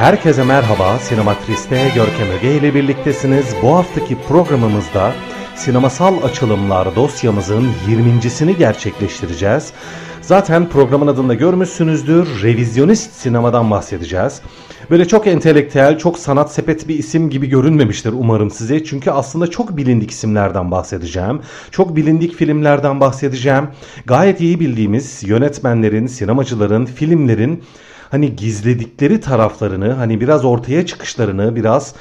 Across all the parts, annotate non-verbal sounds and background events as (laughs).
Herkese merhaba, Sinematris'te Görkem Öge ile birliktesiniz. Bu haftaki programımızda sinemasal açılımlar dosyamızın 20.sini gerçekleştireceğiz. Zaten programın adında görmüşsünüzdür, revizyonist sinemadan bahsedeceğiz. Böyle çok entelektüel, çok sanat sepet bir isim gibi görünmemiştir umarım size. Çünkü aslında çok bilindik isimlerden bahsedeceğim. Çok bilindik filmlerden bahsedeceğim. Gayet iyi bildiğimiz yönetmenlerin, sinemacıların, filmlerin hani gizledikleri taraflarını, hani biraz ortaya çıkışlarını, biraz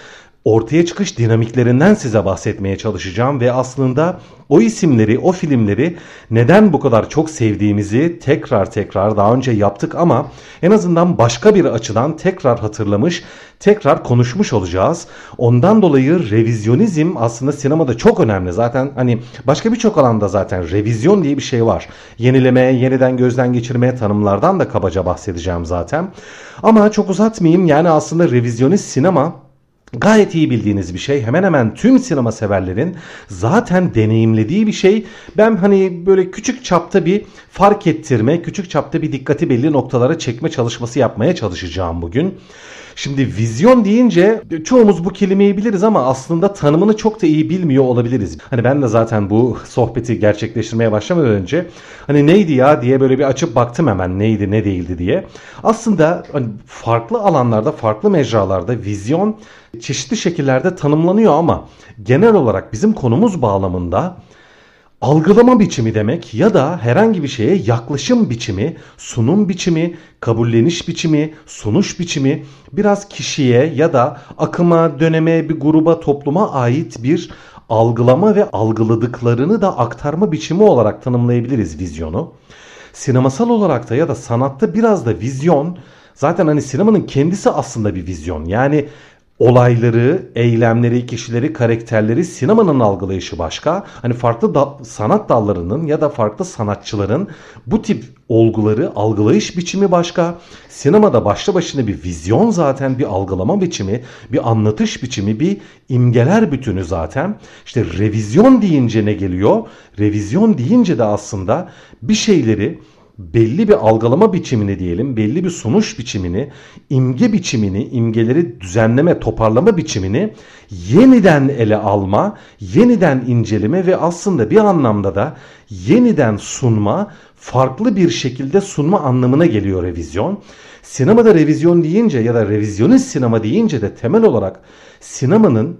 ortaya çıkış dinamiklerinden size bahsetmeye çalışacağım ve aslında o isimleri, o filmleri neden bu kadar çok sevdiğimizi tekrar tekrar daha önce yaptık ama en azından başka bir açıdan tekrar hatırlamış, tekrar konuşmuş olacağız. Ondan dolayı revizyonizm aslında sinemada çok önemli. Zaten hani başka birçok alanda zaten revizyon diye bir şey var. Yenileme, yeniden gözden geçirme tanımlardan da kabaca bahsedeceğim zaten. Ama çok uzatmayayım yani aslında revizyonist sinema Gayet iyi bildiğiniz bir şey. Hemen hemen tüm sinema severlerin zaten deneyimlediği bir şey. Ben hani böyle küçük çapta bir fark ettirme, küçük çapta bir dikkati belli noktalara çekme çalışması yapmaya çalışacağım bugün. Şimdi vizyon deyince çoğumuz bu kelimeyi biliriz ama aslında tanımını çok da iyi bilmiyor olabiliriz. Hani ben de zaten bu sohbeti gerçekleştirmeye başlamadan önce hani neydi ya diye böyle bir açıp baktım hemen neydi ne değildi diye. Aslında hani farklı alanlarda, farklı mecralarda vizyon çeşitli şekillerde tanımlanıyor ama genel olarak bizim konumuz bağlamında algılama biçimi demek ya da herhangi bir şeye yaklaşım biçimi, sunum biçimi, kabulleniş biçimi, sunuş biçimi biraz kişiye ya da akıma, döneme, bir gruba, topluma ait bir algılama ve algıladıklarını da aktarma biçimi olarak tanımlayabiliriz vizyonu. Sinemasal olarak da ya da sanatta biraz da vizyon zaten hani sinemanın kendisi aslında bir vizyon. Yani olayları, eylemleri, kişileri, karakterleri sinemanın algılayışı başka. Hani farklı da, sanat dallarının ya da farklı sanatçıların bu tip olguları algılayış biçimi başka. Sinemada başlı başına bir vizyon zaten bir algılama biçimi, bir anlatış biçimi, bir imgeler bütünü zaten. İşte revizyon deyince ne geliyor? Revizyon deyince de aslında bir şeyleri belli bir algılama biçimini diyelim, belli bir sonuç biçimini, imge biçimini, imgeleri düzenleme, toparlama biçimini yeniden ele alma, yeniden inceleme ve aslında bir anlamda da yeniden sunma, farklı bir şekilde sunma anlamına geliyor revizyon. Sinemada revizyon deyince ya da revizyonist sinema deyince de temel olarak sinemanın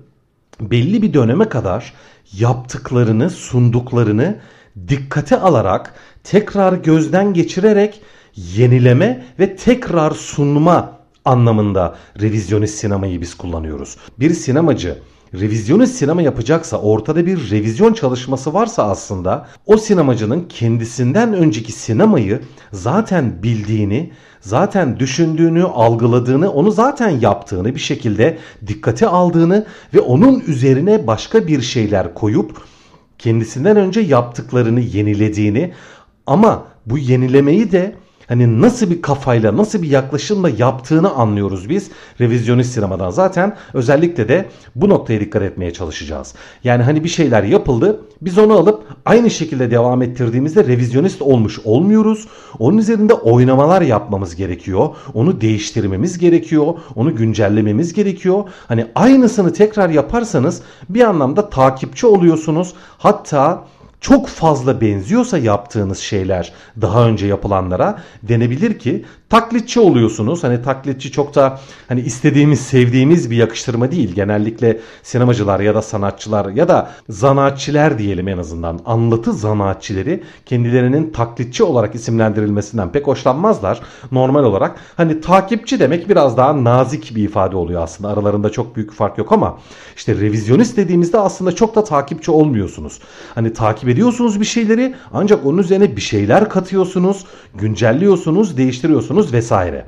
belli bir döneme kadar yaptıklarını, sunduklarını dikkate alarak tekrar gözden geçirerek yenileme ve tekrar sunma anlamında revizyonist sinemayı biz kullanıyoruz. Bir sinemacı revizyonist sinema yapacaksa ortada bir revizyon çalışması varsa aslında o sinemacının kendisinden önceki sinemayı zaten bildiğini, zaten düşündüğünü, algıladığını, onu zaten yaptığını bir şekilde dikkate aldığını ve onun üzerine başka bir şeyler koyup kendisinden önce yaptıklarını yenilediğini ama bu yenilemeyi de hani nasıl bir kafayla, nasıl bir yaklaşımla yaptığını anlıyoruz biz revizyonist sinemadan. Zaten özellikle de bu noktaya dikkat etmeye çalışacağız. Yani hani bir şeyler yapıldı, biz onu alıp aynı şekilde devam ettirdiğimizde revizyonist olmuş olmuyoruz. Onun üzerinde oynamalar yapmamız gerekiyor. Onu değiştirmemiz gerekiyor. Onu güncellememiz gerekiyor. Hani aynısını tekrar yaparsanız bir anlamda takipçi oluyorsunuz. Hatta çok fazla benziyorsa yaptığınız şeyler daha önce yapılanlara denebilir ki taklitçi oluyorsunuz. Hani taklitçi çok da hani istediğimiz, sevdiğimiz bir yakıştırma değil. Genellikle sinemacılar ya da sanatçılar ya da zanaatçiler diyelim en azından. Anlatı zanaatçileri kendilerinin taklitçi olarak isimlendirilmesinden pek hoşlanmazlar. Normal olarak hani takipçi demek biraz daha nazik bir ifade oluyor aslında. Aralarında çok büyük fark yok ama işte revizyonist dediğimizde aslında çok da takipçi olmuyorsunuz. Hani takip ediyorsunuz bir şeyleri ancak onun üzerine bir şeyler katıyorsunuz, güncelliyorsunuz, değiştiriyorsunuz vesaire.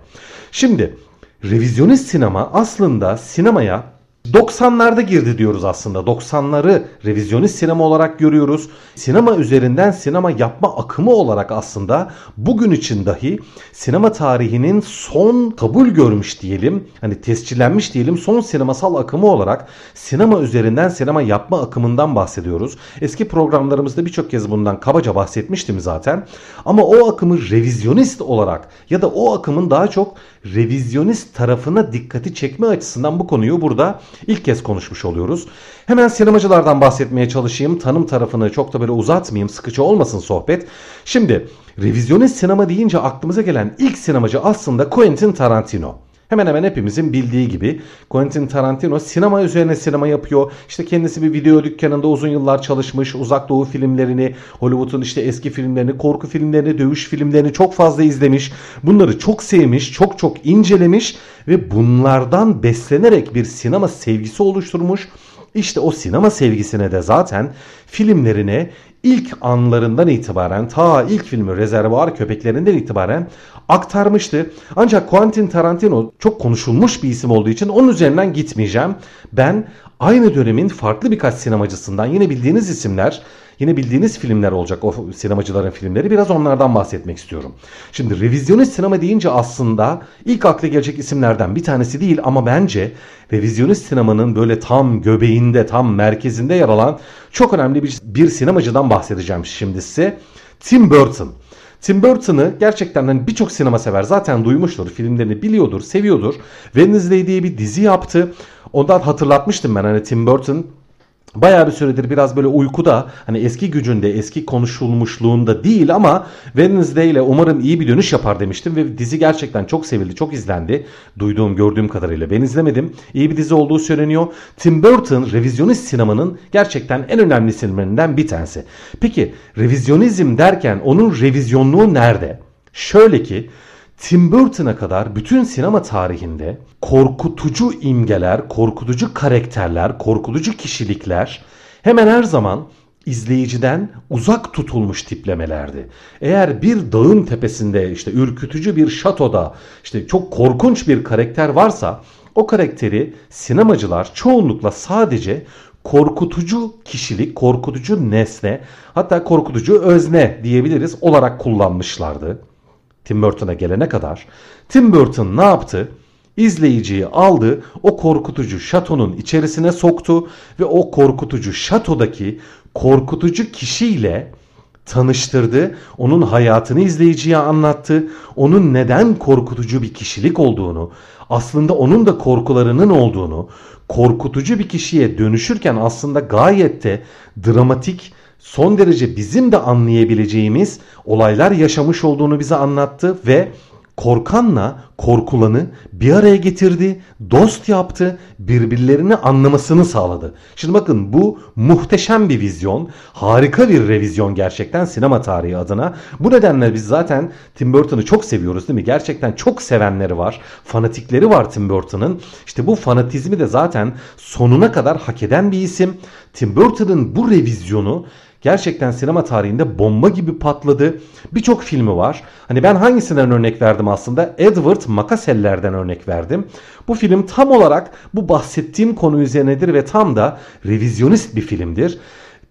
Şimdi revizyonist sinema aslında sinemaya 90'larda girdi diyoruz aslında. 90'ları revizyonist sinema olarak görüyoruz. Sinema üzerinden sinema yapma akımı olarak aslında bugün için dahi sinema tarihinin son kabul görmüş diyelim. Hani tescillenmiş diyelim son sinemasal akımı olarak sinema üzerinden sinema yapma akımından bahsediyoruz. Eski programlarımızda birçok kez bundan kabaca bahsetmiştim zaten. Ama o akımı revizyonist olarak ya da o akımın daha çok revizyonist tarafına dikkati çekme açısından bu konuyu burada ilk kez konuşmuş oluyoruz. Hemen sinemacılardan bahsetmeye çalışayım. Tanım tarafını çok da böyle uzatmayayım. Sıkıcı olmasın sohbet. Şimdi revizyonist sinema deyince aklımıza gelen ilk sinemacı aslında Quentin Tarantino. Hemen hemen hepimizin bildiği gibi Quentin Tarantino sinema üzerine sinema yapıyor. İşte kendisi bir video dükkanında uzun yıllar çalışmış. Uzak Doğu filmlerini, Hollywood'un işte eski filmlerini, korku filmlerini, dövüş filmlerini çok fazla izlemiş. Bunları çok sevmiş, çok çok incelemiş ve bunlardan beslenerek bir sinema sevgisi oluşturmuş. İşte o sinema sevgisine de zaten filmlerine ilk anlarından itibaren ta ilk filmi Rezervuar Köpeklerinden itibaren aktarmıştı. Ancak Quentin Tarantino çok konuşulmuş bir isim olduğu için onun üzerinden gitmeyeceğim. Ben aynı dönemin farklı birkaç sinemacısından yine bildiğiniz isimler Yine bildiğiniz filmler olacak o sinemacıların filmleri. Biraz onlardan bahsetmek istiyorum. Şimdi revizyonist sinema deyince aslında ilk akla gelecek isimlerden bir tanesi değil ama bence revizyonist sinemanın böyle tam göbeğinde, tam merkezinde yer alan çok önemli bir, bir sinemacıdan bahsedeceğim şimdi size. Tim Burton. Tim Burton'ı gerçekten hani birçok sinema sever zaten duymuştur. Filmlerini biliyordur, seviyordur. Wednesday diye bir dizi yaptı. Ondan hatırlatmıştım ben hani Tim Burton Bayağı bir süredir biraz böyle uykuda hani eski gücünde eski konuşulmuşluğunda değil ama Wednesday ile umarım iyi bir dönüş yapar demiştim ve dizi gerçekten çok sevildi çok izlendi. Duyduğum gördüğüm kadarıyla ben izlemedim. İyi bir dizi olduğu söyleniyor. Tim Burton revizyonist sinemanın gerçekten en önemli isimlerinden bir tanesi. Peki revizyonizm derken onun revizyonluğu nerede? Şöyle ki Tim Burton'a kadar bütün sinema tarihinde korkutucu imgeler, korkutucu karakterler, korkutucu kişilikler hemen her zaman izleyiciden uzak tutulmuş tiplemelerdi. Eğer bir dağın tepesinde işte ürkütücü bir şatoda işte çok korkunç bir karakter varsa o karakteri sinemacılar çoğunlukla sadece korkutucu kişilik, korkutucu nesne hatta korkutucu özne diyebiliriz olarak kullanmışlardı. Tim Burton'a gelene kadar Tim Burton ne yaptı? İzleyiciyi aldı, o korkutucu şatonun içerisine soktu ve o korkutucu şatodaki korkutucu kişiyle tanıştırdı. Onun hayatını izleyiciye anlattı. Onun neden korkutucu bir kişilik olduğunu, aslında onun da korkularının olduğunu, korkutucu bir kişiye dönüşürken aslında gayet de dramatik son derece bizim de anlayabileceğimiz olaylar yaşamış olduğunu bize anlattı ve korkanla korkulanı bir araya getirdi, dost yaptı, birbirlerini anlamasını sağladı. Şimdi bakın bu muhteşem bir vizyon, harika bir revizyon gerçekten sinema tarihi adına. Bu nedenle biz zaten Tim Burton'ı çok seviyoruz değil mi? Gerçekten çok sevenleri var, fanatikleri var Tim Burton'ın. İşte bu fanatizmi de zaten sonuna kadar hak eden bir isim. Tim Burton'ın bu revizyonu gerçekten sinema tarihinde bomba gibi patladı. Birçok filmi var. Hani ben hangisinden örnek verdim aslında? Edward Makaseller'den örnek verdim. Bu film tam olarak bu bahsettiğim konu üzerinedir ve tam da revizyonist bir filmdir.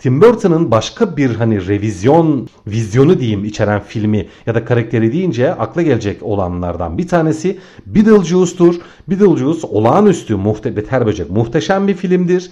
Tim Burton'ın başka bir hani revizyon vizyonu diyeyim içeren filmi ya da karakteri deyince akla gelecek olanlardan bir tanesi Beetlejuice'tur. Beetlejuice olağanüstü muhte beter böcek muhteşem bir filmdir.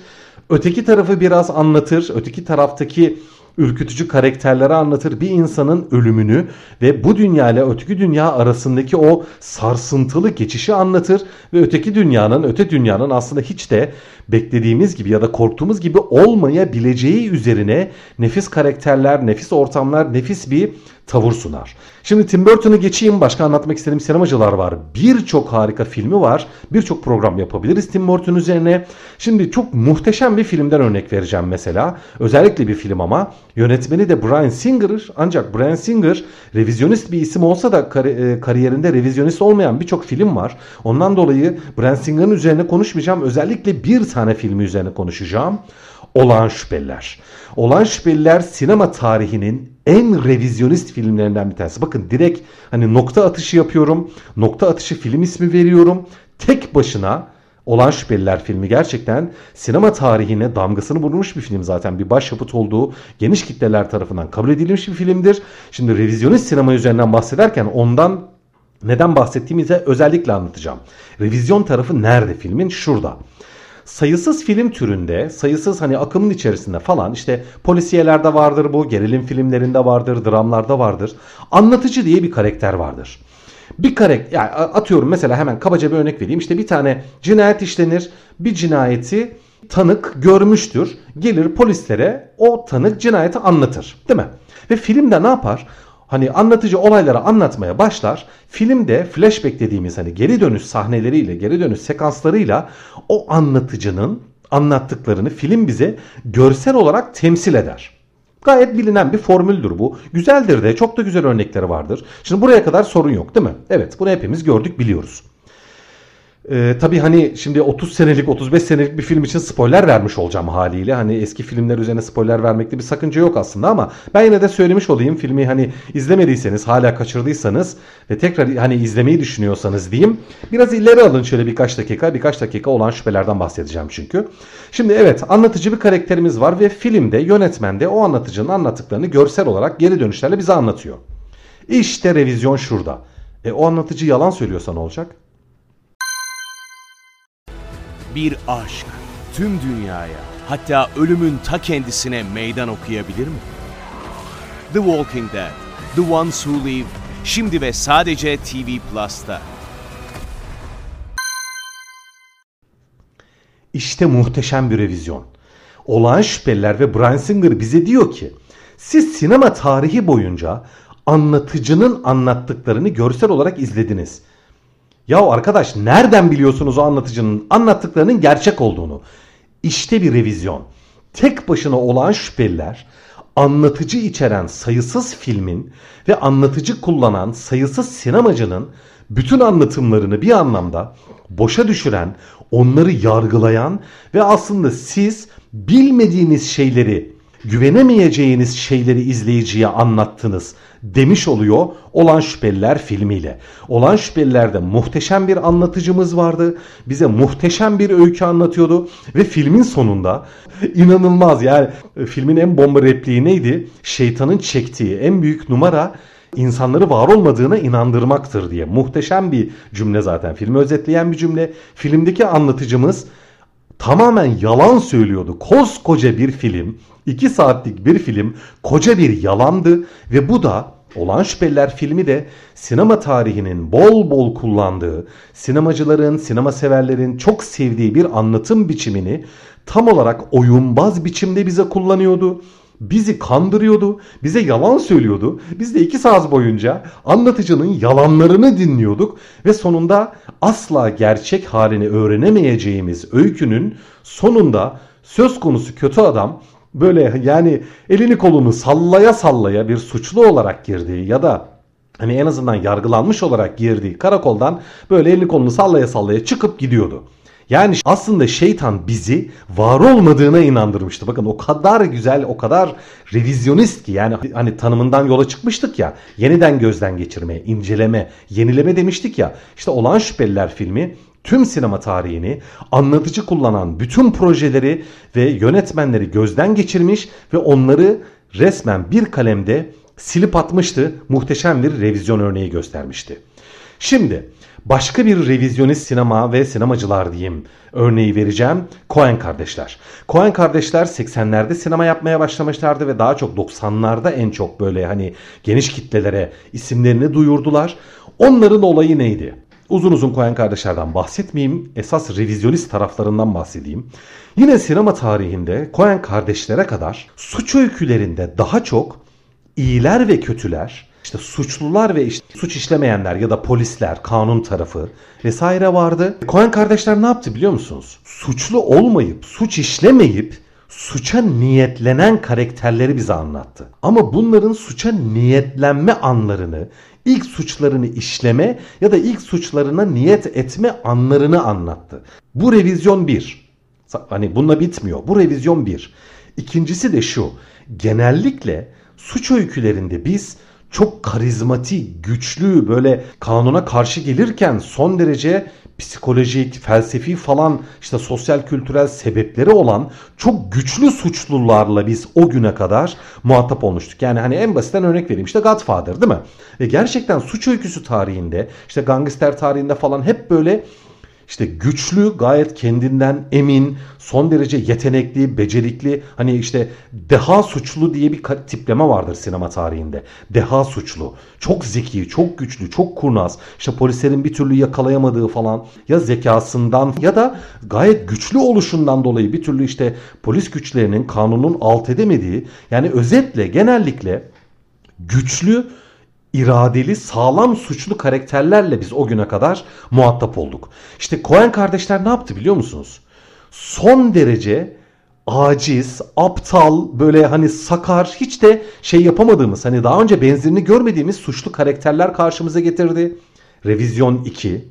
Öteki tarafı biraz anlatır. Öteki taraftaki ürkütücü karakterleri anlatır. Bir insanın ölümünü ve bu dünya ile öteki dünya arasındaki o sarsıntılı geçişi anlatır ve öteki dünyanın, öte dünyanın aslında hiç de beklediğimiz gibi ya da korktuğumuz gibi olmayabileceği üzerine nefis karakterler, nefis ortamlar, nefis bir tavır sunar. Şimdi Tim Burton'ı geçeyim. Başka anlatmak istediğim sinemacılar var. Birçok harika filmi var. Birçok program yapabiliriz Tim Burton üzerine. Şimdi çok muhteşem bir filmden örnek vereceğim mesela. Özellikle bir film ama. Yönetmeni de Brian Singer. Ancak Brian Singer revizyonist bir isim olsa da e, kariyerinde revizyonist olmayan birçok film var. Ondan dolayı Brian Singer'ın üzerine konuşmayacağım. Özellikle bir tane filmi üzerine konuşacağım. Olağan Şüpheliler. Olağan Şüpheliler sinema tarihinin en revizyonist filmlerinden bir tanesi. Bakın direkt hani nokta atışı yapıyorum. Nokta atışı film ismi veriyorum. Tek başına Olan Şüpheliler filmi gerçekten sinema tarihine damgasını vurmuş bir film zaten. Bir başyapıt olduğu geniş kitleler tarafından kabul edilmiş bir filmdir. Şimdi revizyonist sinema üzerinden bahsederken ondan neden bahsettiğimizi özellikle anlatacağım. Revizyon tarafı nerede filmin? Şurada sayısız film türünde, sayısız hani akımın içerisinde falan işte polisiyelerde vardır bu, gerilim filmlerinde vardır, dramlarda vardır. Anlatıcı diye bir karakter vardır. Bir karakter yani atıyorum mesela hemen kabaca bir örnek vereyim. İşte bir tane cinayet işlenir. Bir cinayeti tanık görmüştür. Gelir polislere o tanık cinayeti anlatır. Değil mi? Ve filmde ne yapar? Hani anlatıcı olayları anlatmaya başlar. Filmde flashback dediğimiz hani geri dönüş sahneleriyle, geri dönüş sekanslarıyla o anlatıcının anlattıklarını film bize görsel olarak temsil eder. Gayet bilinen bir formüldür bu. Güzeldir de çok da güzel örnekleri vardır. Şimdi buraya kadar sorun yok değil mi? Evet bunu hepimiz gördük biliyoruz. Ee, tabii hani şimdi 30 senelik 35 senelik bir film için spoiler vermiş olacağım haliyle. Hani eski filmler üzerine spoiler vermekte bir sakınca yok aslında ama ben yine de söylemiş olayım. Filmi hani izlemediyseniz hala kaçırdıysanız ve tekrar hani izlemeyi düşünüyorsanız diyeyim. Biraz ileri alın şöyle birkaç dakika. Birkaç dakika olan şüphelerden bahsedeceğim çünkü. Şimdi evet anlatıcı bir karakterimiz var ve filmde yönetmen de o anlatıcının anlattıklarını görsel olarak geri dönüşlerle bize anlatıyor. İşte revizyon şurada. E o anlatıcı yalan söylüyorsa ne olacak? Bir aşk tüm dünyaya hatta ölümün ta kendisine meydan okuyabilir mi? The Walking Dead, The Ones Who Live, şimdi ve sadece TV Plus'ta. İşte muhteşem bir revizyon. Olağan şüpheliler ve Brian Singer bize diyor ki siz sinema tarihi boyunca anlatıcının anlattıklarını görsel olarak izlediniz. Ya arkadaş nereden biliyorsunuz o anlatıcının anlattıklarının gerçek olduğunu? İşte bir revizyon. Tek başına olan şüpheliler anlatıcı içeren sayısız filmin ve anlatıcı kullanan sayısız sinemacının bütün anlatımlarını bir anlamda boşa düşüren, onları yargılayan ve aslında siz bilmediğiniz şeyleri, güvenemeyeceğiniz şeyleri izleyiciye anlattınız demiş oluyor Olan Şüpheliler filmiyle. Olan Şüpheliler'de muhteşem bir anlatıcımız vardı. Bize muhteşem bir öykü anlatıyordu ve filmin sonunda inanılmaz yani filmin en bomba repliği neydi? Şeytanın çektiği en büyük numara insanları var olmadığına inandırmaktır diye. Muhteşem bir cümle zaten. Filmi özetleyen bir cümle. Filmdeki anlatıcımız tamamen yalan söylüyordu. Koskoca bir film, 2 saatlik bir film koca bir yalandı ve bu da Olan Şüpheliler filmi de sinema tarihinin bol bol kullandığı, sinemacıların, sinema severlerin çok sevdiği bir anlatım biçimini tam olarak oyunbaz biçimde bize kullanıyordu. Bizi kandırıyordu, bize yalan söylüyordu. Biz de iki saat boyunca anlatıcının yalanlarını dinliyorduk ve sonunda asla gerçek halini öğrenemeyeceğimiz öykünün sonunda söz konusu kötü adam böyle yani elini kolunu sallaya sallaya bir suçlu olarak girdiği ya da hani en azından yargılanmış olarak girdiği karakoldan böyle elini kolunu sallaya sallaya çıkıp gidiyordu. Yani aslında şeytan bizi var olmadığına inandırmıştı. Bakın o kadar güzel, o kadar revizyonist ki yani hani tanımından yola çıkmıştık ya. Yeniden gözden geçirme, inceleme, yenileme demiştik ya. İşte Olan Şüpheliler filmi tüm sinema tarihini anlatıcı kullanan bütün projeleri ve yönetmenleri gözden geçirmiş ve onları resmen bir kalemde silip atmıştı. Muhteşem bir revizyon örneği göstermişti. Şimdi başka bir revizyonist sinema ve sinemacılar diyeyim örneği vereceğim. Coen kardeşler. Coen kardeşler 80'lerde sinema yapmaya başlamışlardı ve daha çok 90'larda en çok böyle hani geniş kitlelere isimlerini duyurdular. Onların olayı neydi? Uzun uzun Coen kardeşlerden bahsetmeyeyim. Esas revizyonist taraflarından bahsedeyim. Yine sinema tarihinde Coen kardeşlere kadar suç öykülerinde daha çok iyiler ve kötüler, işte suçlular ve işte suç işlemeyenler ya da polisler, kanun tarafı vesaire vardı. Coen kardeşler ne yaptı biliyor musunuz? Suçlu olmayıp, suç işlemeyip suça niyetlenen karakterleri bize anlattı. Ama bunların suça niyetlenme anlarını, ilk suçlarını işleme ya da ilk suçlarına niyet etme anlarını anlattı. Bu revizyon bir. Hani bununla bitmiyor. Bu revizyon bir. İkincisi de şu. Genellikle suç öykülerinde biz çok karizmatik, güçlü, böyle kanuna karşı gelirken son derece psikolojik, felsefi falan işte sosyal kültürel sebepleri olan çok güçlü suçlularla biz o güne kadar muhatap olmuştuk. Yani hani en basitten örnek vereyim işte Godfather değil mi? Ve gerçekten suç öyküsü tarihinde işte gangster tarihinde falan hep böyle işte güçlü, gayet kendinden emin, son derece yetenekli, becerikli, hani işte deha suçlu diye bir tipleme vardır sinema tarihinde. Deha suçlu. Çok zeki, çok güçlü, çok kurnaz. İşte polislerin bir türlü yakalayamadığı falan ya zekasından ya da gayet güçlü oluşundan dolayı bir türlü işte polis güçlerinin kanunun alt edemediği yani özetle genellikle güçlü iradeli, sağlam suçlu karakterlerle biz o güne kadar muhatap olduk. İşte Coen kardeşler ne yaptı biliyor musunuz? Son derece aciz, aptal, böyle hani sakar, hiç de şey yapamadığımız, hani daha önce benzerini görmediğimiz suçlu karakterler karşımıza getirdi. Revizyon 2.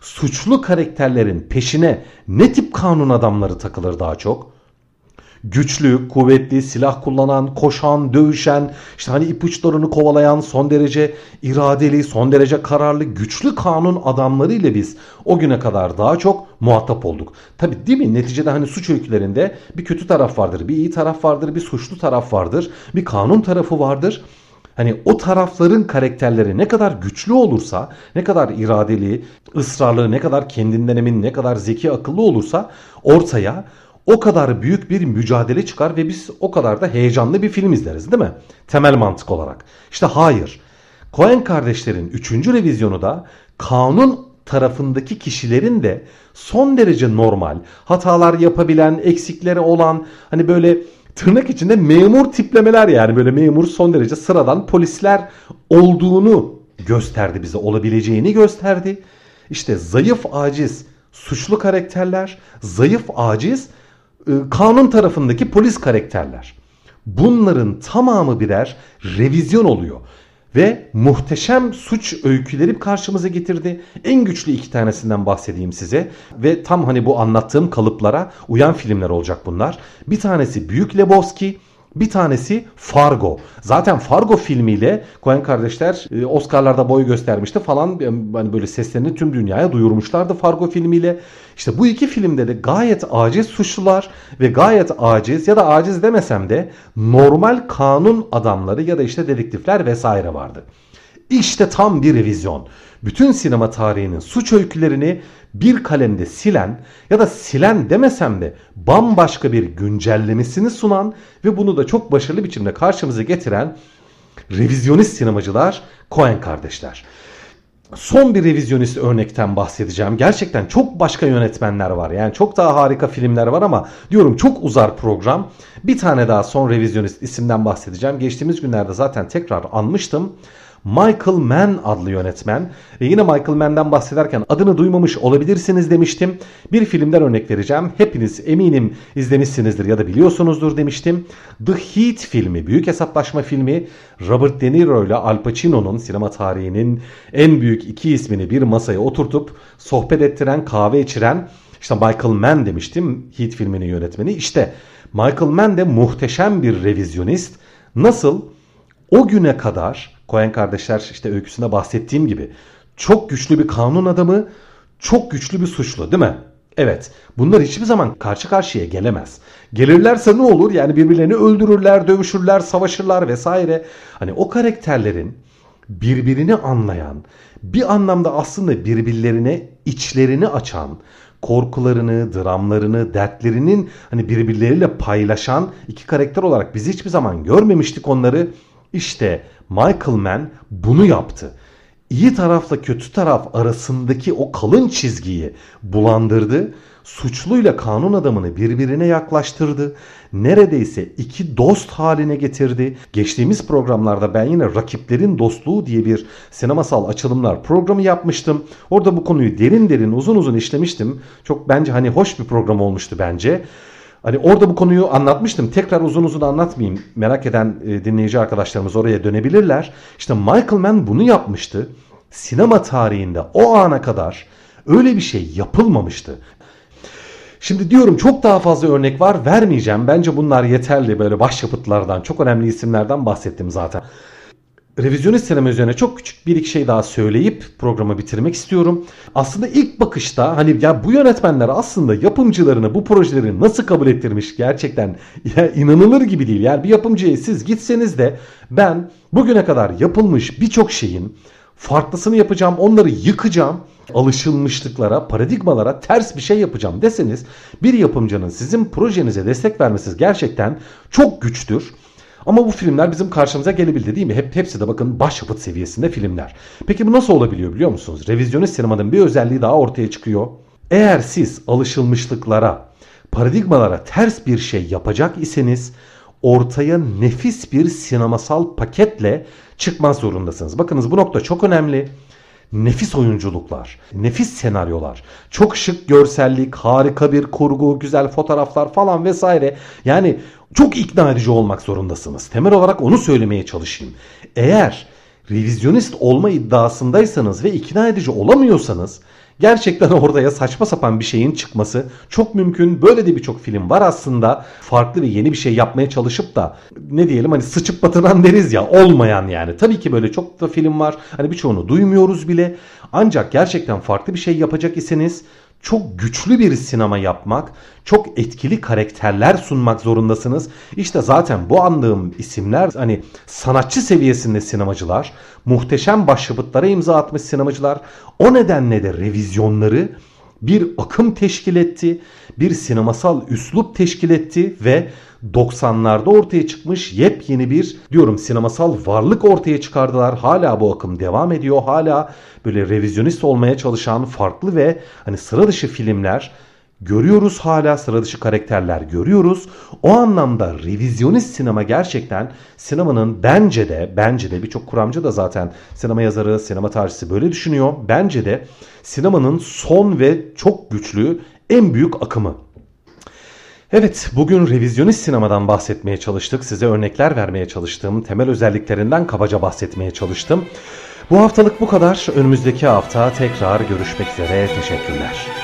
Suçlu karakterlerin peşine ne tip kanun adamları takılır daha çok? Güçlü, kuvvetli, silah kullanan, koşan, dövüşen, işte hani ipuçlarını kovalayan, son derece iradeli, son derece kararlı, güçlü kanun adamlarıyla biz o güne kadar daha çok muhatap olduk. Tabi değil mi? Neticede hani suç öykülerinde bir kötü taraf vardır, bir iyi taraf vardır, bir suçlu taraf vardır, bir kanun tarafı vardır. Hani o tarafların karakterleri ne kadar güçlü olursa, ne kadar iradeli, ısrarlı, ne kadar kendinden emin, ne kadar zeki, akıllı olursa ortaya o kadar büyük bir mücadele çıkar ve biz o kadar da heyecanlı bir film izleriz değil mi? Temel mantık olarak. İşte hayır. Coen kardeşlerin 3. revizyonu da kanun tarafındaki kişilerin de son derece normal, hatalar yapabilen, eksikleri olan hani böyle tırnak içinde memur tiplemeler yani böyle memur son derece sıradan polisler olduğunu gösterdi bize, olabileceğini gösterdi. İşte zayıf, aciz, suçlu karakterler, zayıf, aciz kanun tarafındaki polis karakterler. Bunların tamamı birer revizyon oluyor. Ve muhteşem suç öyküleri karşımıza getirdi. En güçlü iki tanesinden bahsedeyim size. Ve tam hani bu anlattığım kalıplara uyan filmler olacak bunlar. Bir tanesi Büyük Lebowski, bir tanesi Fargo. Zaten Fargo filmiyle Coen kardeşler e, Oscar'larda boy göstermişti falan. Hani böyle seslerini tüm dünyaya duyurmuşlardı Fargo filmiyle. İşte bu iki filmde de gayet aciz suçlular ve gayet aciz ya da aciz demesem de normal kanun adamları ya da işte dedektifler vesaire vardı. İşte tam bir revizyon. Bütün sinema tarihinin suç öykülerini bir kalemde silen ya da silen demesem de bambaşka bir güncellemesini sunan ve bunu da çok başarılı biçimde karşımıza getiren revizyonist sinemacılar Coen kardeşler. Son bir revizyonist örnekten bahsedeceğim. Gerçekten çok başka yönetmenler var. Yani çok daha harika filmler var ama diyorum çok uzar program. Bir tane daha son revizyonist isimden bahsedeceğim. Geçtiğimiz günlerde zaten tekrar anmıştım. Michael Mann adlı yönetmen. E yine Michael Mann'den bahsederken adını duymamış olabilirsiniz demiştim. Bir filmden örnek vereceğim. Hepiniz eminim izlemişsinizdir ya da biliyorsunuzdur demiştim. The Heat filmi, büyük hesaplaşma filmi Robert De Niro ile Al Pacino'nun sinema tarihinin en büyük iki ismini bir masaya oturtup sohbet ettiren, kahve içiren işte Michael Mann demiştim Heat filminin yönetmeni. İşte Michael Mann de muhteşem bir revizyonist. Nasıl? O güne kadar Coen kardeşler işte öyküsünde bahsettiğim gibi çok güçlü bir kanun adamı, çok güçlü bir suçlu değil mi? Evet bunlar hiçbir zaman karşı karşıya gelemez. Gelirlerse ne olur? Yani birbirlerini öldürürler, dövüşürler, savaşırlar vesaire. Hani o karakterlerin birbirini anlayan, bir anlamda aslında birbirlerine içlerini açan, korkularını, dramlarını, dertlerinin hani birbirleriyle paylaşan iki karakter olarak biz hiçbir zaman görmemiştik onları. İşte Michael Mann bunu yaptı. İyi tarafla kötü taraf arasındaki o kalın çizgiyi bulandırdı. Suçluyla kanun adamını birbirine yaklaştırdı. Neredeyse iki dost haline getirdi. Geçtiğimiz programlarda ben yine Rakiplerin Dostluğu diye bir sinemasal açılımlar programı yapmıştım. Orada bu konuyu derin derin uzun uzun işlemiştim. Çok bence hani hoş bir program olmuştu bence. Hani orada bu konuyu anlatmıştım. Tekrar uzun uzun anlatmayayım. Merak eden e, dinleyici arkadaşlarımız oraya dönebilirler. İşte Michael Mann bunu yapmıştı. Sinema tarihinde o ana kadar öyle bir şey yapılmamıştı. Şimdi diyorum çok daha fazla örnek var vermeyeceğim. Bence bunlar yeterli böyle başyapıtlardan çok önemli isimlerden bahsettim zaten. Revizyonist sinema üzerine çok küçük bir iki şey daha söyleyip programı bitirmek istiyorum. Aslında ilk bakışta hani ya bu yönetmenler aslında yapımcılarını bu projeleri nasıl kabul ettirmiş gerçekten (laughs) ya inanılır gibi değil. Yani bir yapımcıya siz gitseniz de ben bugüne kadar yapılmış birçok şeyin farklısını yapacağım, onları yıkacağım, alışılmışlıklara, paradigmalara ters bir şey yapacağım deseniz bir yapımcının sizin projenize destek vermesi gerçekten çok güçtür. Ama bu filmler bizim karşımıza gelebildi değil mi? Hep hepsi de bakın başyapıt seviyesinde filmler. Peki bu nasıl olabiliyor biliyor musunuz? Revizyonist sinemanın bir özelliği daha ortaya çıkıyor. Eğer siz alışılmışlıklara, paradigmalara ters bir şey yapacak iseniz ortaya nefis bir sinemasal paketle çıkmaz zorundasınız. Bakınız bu nokta çok önemli. Nefis oyunculuklar, nefis senaryolar, çok şık görsellik, harika bir kurgu, güzel fotoğraflar falan vesaire. Yani çok ikna edici olmak zorundasınız. Temel olarak onu söylemeye çalışayım. Eğer revizyonist olma iddiasındaysanız ve ikna edici olamıyorsanız gerçekten (laughs) ortaya saçma sapan bir şeyin çıkması çok mümkün. Böyle de birçok film var aslında. Farklı ve yeni bir şey yapmaya çalışıp da ne diyelim hani sıçıp batıran deriz ya olmayan yani. Tabii ki böyle çok da film var. Hani birçoğunu duymuyoruz bile. Ancak gerçekten farklı bir şey yapacak iseniz çok güçlü bir sinema yapmak, çok etkili karakterler sunmak zorundasınız. İşte zaten bu andığım isimler hani sanatçı seviyesinde sinemacılar, muhteşem başyapıtlara imza atmış sinemacılar. O nedenle de revizyonları bir akım teşkil etti, bir sinemasal üslup teşkil etti ve 90'larda ortaya çıkmış yepyeni bir diyorum sinemasal varlık ortaya çıkardılar. Hala bu akım devam ediyor. Hala böyle revizyonist olmaya çalışan farklı ve hani sıra dışı filmler görüyoruz hala sıra dışı karakterler görüyoruz. O anlamda revizyonist sinema gerçekten sinemanın bence de bence de birçok kuramcı da zaten sinema yazarı, sinema tarihçisi böyle düşünüyor. Bence de sinemanın son ve çok güçlü en büyük akımı. Evet, bugün revizyonist sinemadan bahsetmeye çalıştık. Size örnekler vermeye çalıştım. Temel özelliklerinden kabaca bahsetmeye çalıştım. Bu haftalık bu kadar. Önümüzdeki hafta tekrar görüşmek üzere. Teşekkürler.